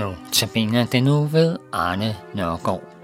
Nu tabiner den nu ved Arne Nørgaard.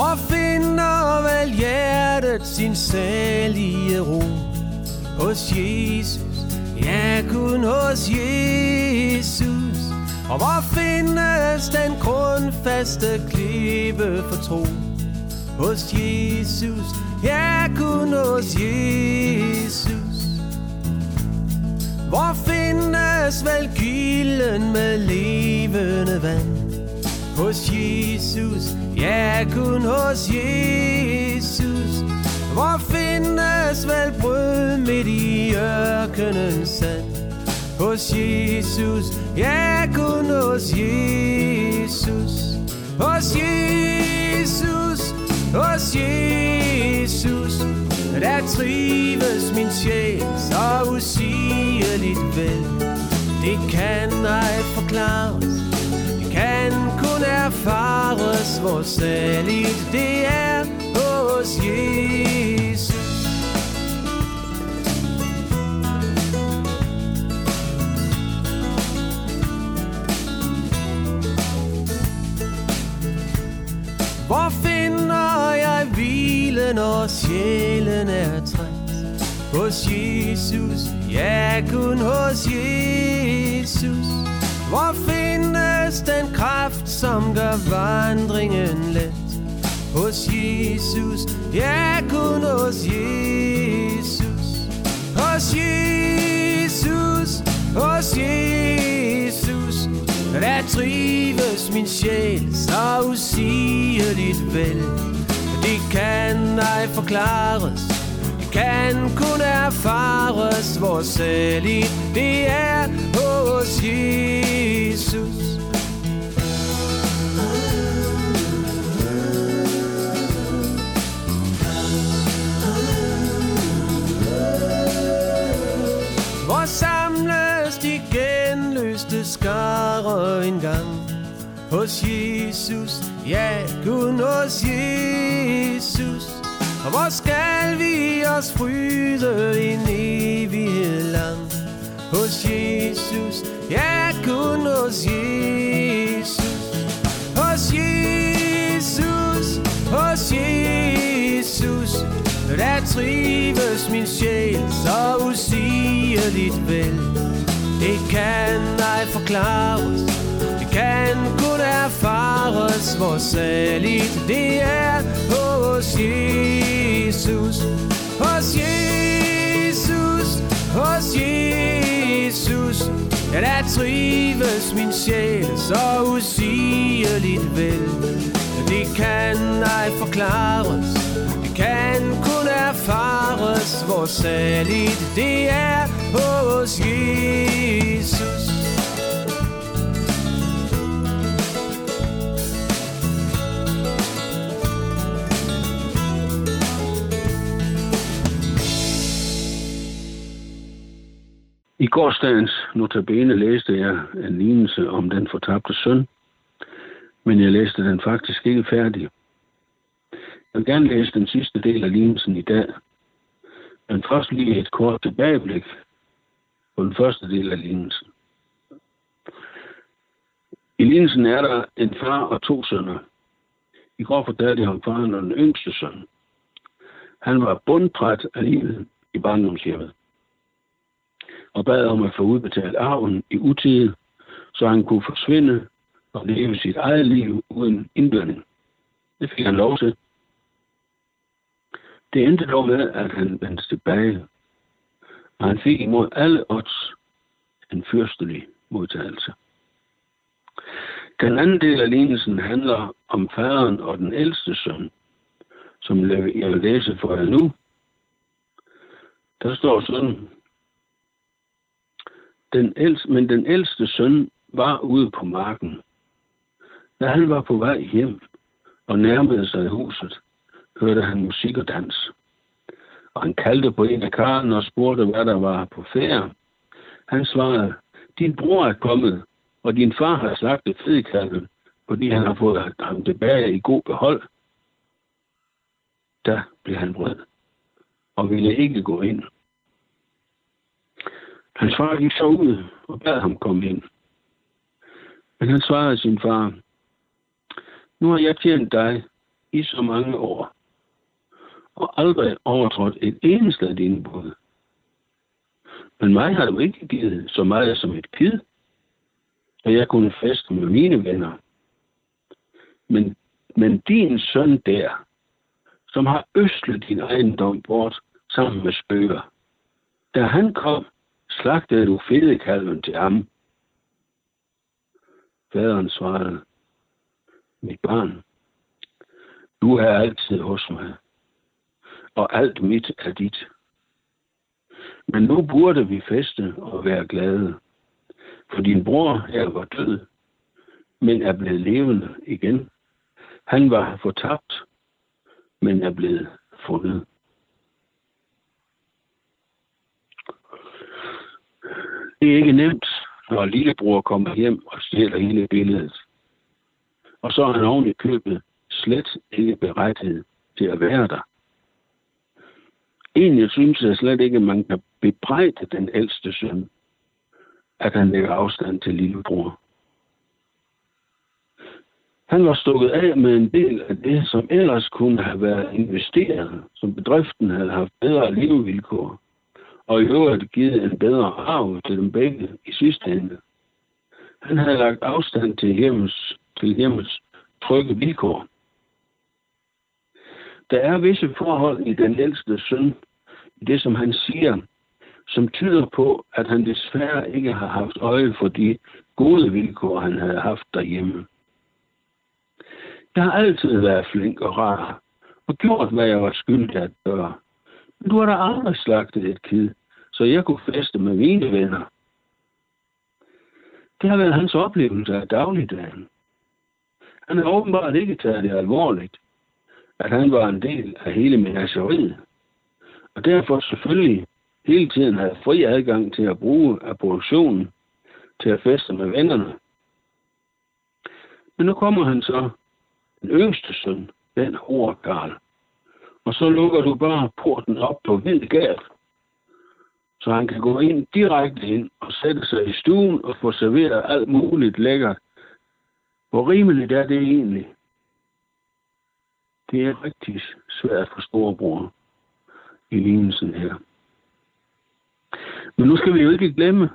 Hvor finder vel hjertet sin salige ro? Hos Jesus, ja kun hos Jesus. Og hvor findes den grundfaste klippe for tro? Hos Jesus, ja kun hos Jesus. Hvor findes vel gilden med levende vand? Hos Jesus, ja kun hos Jesus. Hvor findes vel brød midt i ørkenens sand? Hos Jesus, ja kun hos Jesus. Hos Jesus, hos Jesus. Der trives min sjæl så usigeligt vel. Det kan ej forklares erfares, hvor særligt det er hos Jesus. Hvor finder jeg hvile, når sjælen er træt? Hos Jesus, ja kun hos Jesus. Hvor som gør vandringen let? Hos Jesus, ja kun hos Jesus. Hos Jesus, hos Jesus. Der trives min sjæl så usigeligt vel. Det kan ej forklares, det kan kun erfares, hvor særligt det er hos Jesus. Hos Jesus, ja kun hos Jesus. Og hvor skal vi os fryde en evighed lang Hos Jesus, ja kun hos Jesus. Hos Jesus, hos Jesus. Der trives min sjæl så usigeligt vel Det kan ej forklares frels, Hvor særligt det er hos Jesus. Hos Jesus, hos Jesus. Ja, der trives min sjæl så usigeligt vel. Det kan ej forklares Det kan kun erfares Hvor særligt det er hos Jesus. Gårsdagens notabene læste jeg en lignelse om den fortabte søn, men jeg læste den faktisk ikke færdig. Jeg vil gerne læse den sidste del af lignelsen i dag, men først lige et kort tilbageblik på den første del af lignelsen. I lignelsen er der en far og to sønner. I går fortalte jeg om faren og den yngste søn. Han var bundpræt af livet i barndomshjemmet og bad om at få udbetalt arven i utide, så han kunne forsvinde og leve sit eget liv uden indblanding. Det fik han lov til. Det endte dog med, at han vendte tilbage, og han fik imod alle odds en fyrstelig modtagelse. Den anden del af lignelsen handler om faderen og den ældste søn, som jeg vil læse for jer nu. Der står sådan, den ældste, men den ældste søn var ude på marken. Da han var på vej hjem og nærmede sig huset, hørte han musik og dans. Og han kaldte på en af karlen og spurgte, hvad der var på færre. Han svarede, din bror er kommet, og din far har slagtet fedekalven, fordi han har fået ham tilbage i god behold. Der blev han vred og ville ikke gå ind. Hans far gik så ud og bad ham komme ind. Men han svarede sin far, nu har jeg tjent dig i så mange år, og aldrig overtrådt et eneste af dine bud. Men mig har du ikke givet så meget som et kid, at jeg kunne feste med mine venner. Men, men din søn der, som har øslet din ejendom bort sammen med spøger, da han kom, slagtede du fedekalven til ham. Faderen svarede, mit barn, du er altid hos mig, og alt mit er dit. Men nu burde vi feste og være glade, for din bror her var død, men er blevet levende igen. Han var fortabt, men er blevet fundet. Det er ikke nemt, når lillebror kommer hjem og stjæler hele billedet. Og så er han oven i købet slet ikke berettiget til at være der. Egentlig synes jeg slet ikke, at man kan bebrejde den ældste søn, at han lægger afstand til lillebror. Han var stukket af med en del af det, som ellers kunne have været investeret, som bedriften havde haft bedre levevilkår, og i øvrigt givet en bedre arv til dem begge i sidste ende. Han havde lagt afstand til hjemmes, til hjemmes trygge vilkår. Der er visse forhold i den ældste søn, i det som han siger, som tyder på, at han desværre ikke har haft øje for de gode vilkår, han havde haft derhjemme. Jeg har altid været flink og rar, og gjort, hvad jeg var skyldig at gøre. Men du har da aldrig slagtet et kid, så jeg kunne feste med mine venner. Det har været hans oplevelse af dagligdagen. Han har åbenbart ikke taget det alvorligt, at han var en del af hele menageriet, og derfor selvfølgelig hele tiden havde fri adgang til at bruge af produktionen til at feste med vennerne. Men nu kommer han så, den yngste søn, den hårde Karl, og så lukker du bare porten op på hvid gab, så han kan gå ind direkte ind og sætte sig i stuen og få serveret alt muligt lækkert. Hvor rimeligt er det egentlig? Det er rigtig svært for storebror i lignelsen her. Men nu skal vi jo ikke glemme,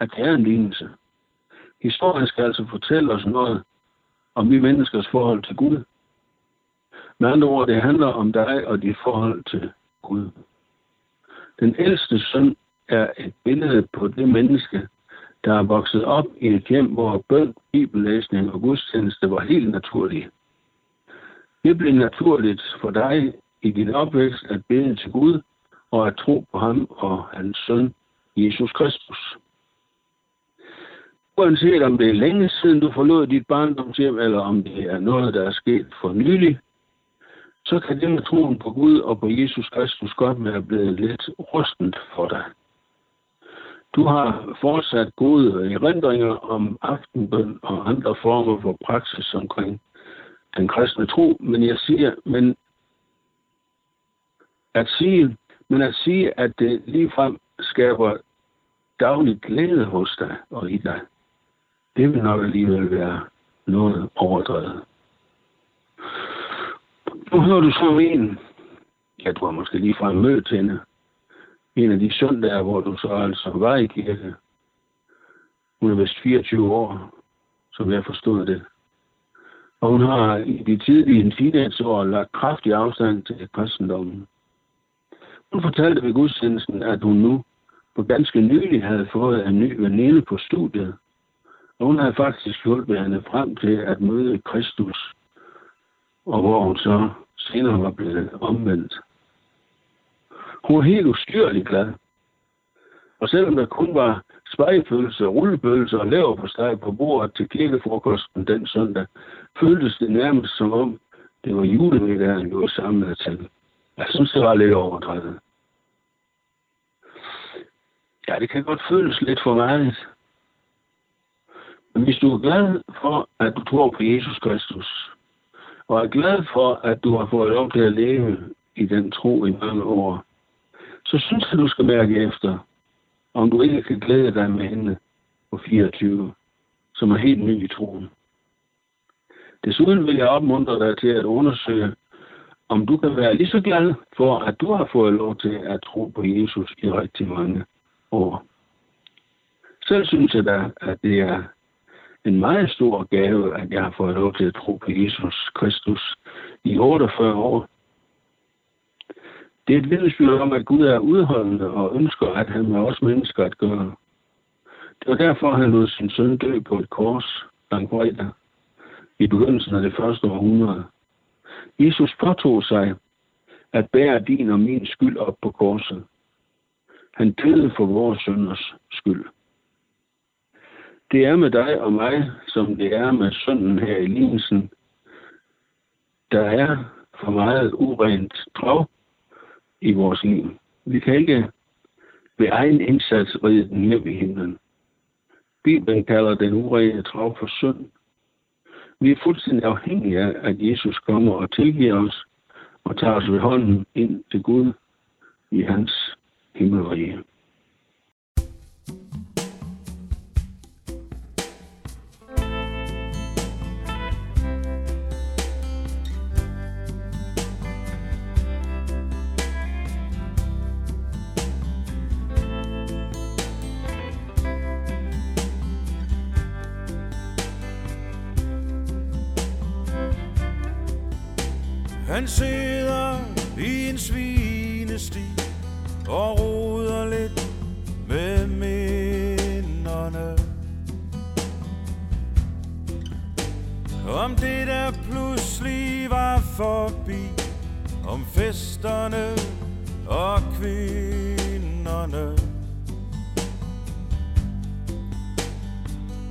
at det er en lignelse. Historien skal altså fortælle os noget om vi menneskers forhold til Gud. Med andre ord, det handler om dig og dit forhold til Gud. Den ældste søn er et billede på det menneske, der er vokset op i et hjem, hvor bøn, bibellæsning og gudstjeneste var helt naturlige. Det blev naturligt for dig i din opvækst at bede til Gud og at tro på ham og hans søn, Jesus Kristus. Uanset om det er længe siden, du forlod dit barndomshjem, eller om det er noget, der er sket for nylig, så kan det med troen på Gud og på Jesus Kristus godt være blevet lidt rustent for dig. Du har fortsat gode erindringer om aftenbøn og andre former for praksis omkring den kristne tro, men jeg siger, men at sige, men at sige, at det ligefrem skaber daglig glæde hos dig og i dig, det vil nok alligevel være noget overdrevet. Nu hører du så en, ja, du har måske lige fra mødt hende, en af de søndage, hvor du så altså var i kirke. Hun er vist 24 år, som jeg forstod det. Og hun har i de tidlige teenageår lagt kraftig afstand til kristendommen. Hun fortalte ved gudstjenesten, at hun nu på ganske nylig havde fået en ny veninde på studiet. Og hun havde faktisk hjulpet hende frem til at møde Kristus og hvor hun så senere var blevet omvendt. Hun var helt ustyrligt glad. Og selvom der kun var spejepølse, rullepølse og laver på steg på bordet til kirkefrokosten den søndag, føltes det nærmest som om, Det var julemiddagen, vi var samlet til. Jeg synes, det var lidt overdrevet. Ja, det kan godt føles lidt for meget. Men hvis du er glad for, at du tror på Jesus Kristus, og er glad for, at du har fået lov til at leve i den tro i mange år, så synes jeg, du skal mærke efter, om du ikke kan glæde dig med hende på 24, som er helt ny i troen. Desuden vil jeg opmuntre dig til at undersøge, om du kan være lige så glad for, at du har fået lov til at tro på Jesus i rigtig mange år. Selv synes jeg da, at det er en meget stor gave, at jeg har fået lov til at tro på Jesus Kristus i 48 år. Det er et vidnesbyrd om, at Gud er udholdende og ønsker, at han med os mennesker at gøre. Det var derfor, han lod sin søn dø på et kors langfredag i begyndelsen af det første århundrede. Jesus påtog sig at bære din og min skyld op på korset. Han døde for vores sønders skyld. Det er med dig og mig, som det er med sønnen her i lignelsen. Der er for meget urent trav i vores liv. Vi kan ikke ved egen indsats ride den hjem i himlen. Bibelen kalder den urene trav for synd. Vi er fuldstændig afhængige af, at Jesus kommer og tilgiver os og tager os ved hånden ind til Gud i hans himmelrige. Han sidder i en svinesti og roder lidt med minderne. Om det der pludselig var forbi, om festerne og kvinderne.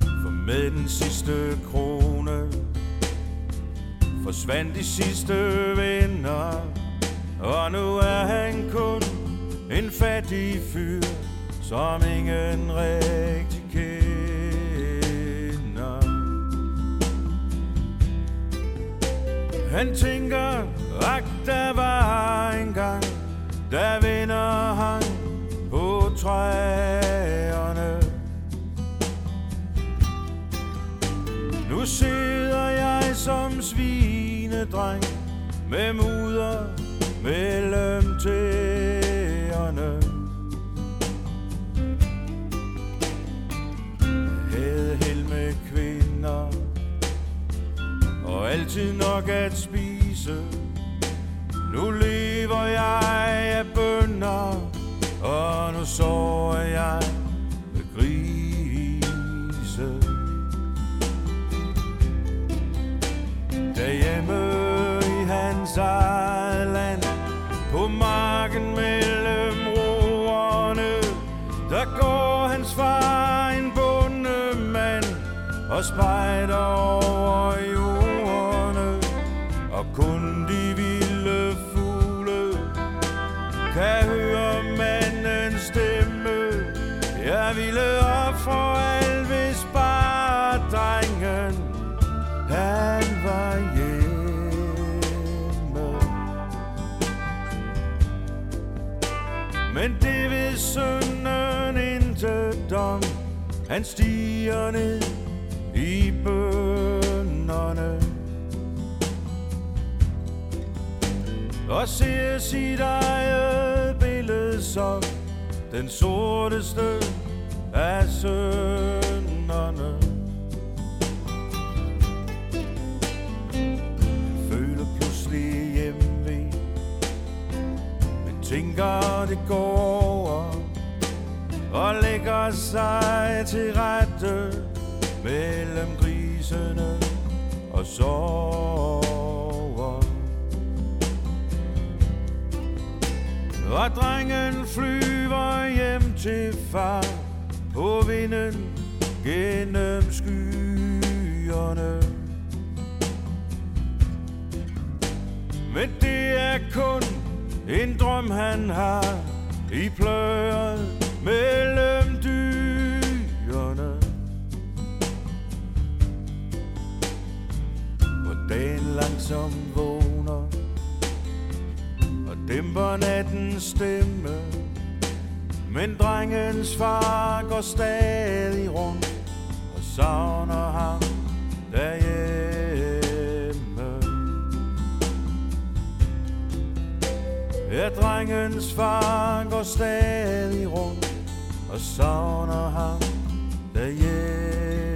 For med den sidste krone forsvandt de sidste venner Og nu er han kun en fattig fyr Som ingen rigtig kender. Han tænker, at der var en gang Der vinder han på træerne. Nu sidder jeg som dreng Med mudder mellem tæerne. Havde held med kvinder Og altid nok at spise. Nu lever jeg af bønder Og nu sover jeg hjemme i hans eget land. På marken mellem roerne Der går hans far en bondemand Og spejder over Han stiger ned i bønderne Og ser sit eget billede som Den sorteste af sønderne. Føler pludselig hjemme Men tænker det går og lægger sig til rette Mellem grisene og sover. Og drengen flyver hjem til far På vinden gennem skyerne. Men det er kun en drøm, han har i pløret mellem dyrene. Hvor dagen langsomt vågner og dæmper nattens stemme. Men drengens far går stadig rundt og savner ham derhjemme. Ja, drengens far går stadig rundt a sauna house, the yeah.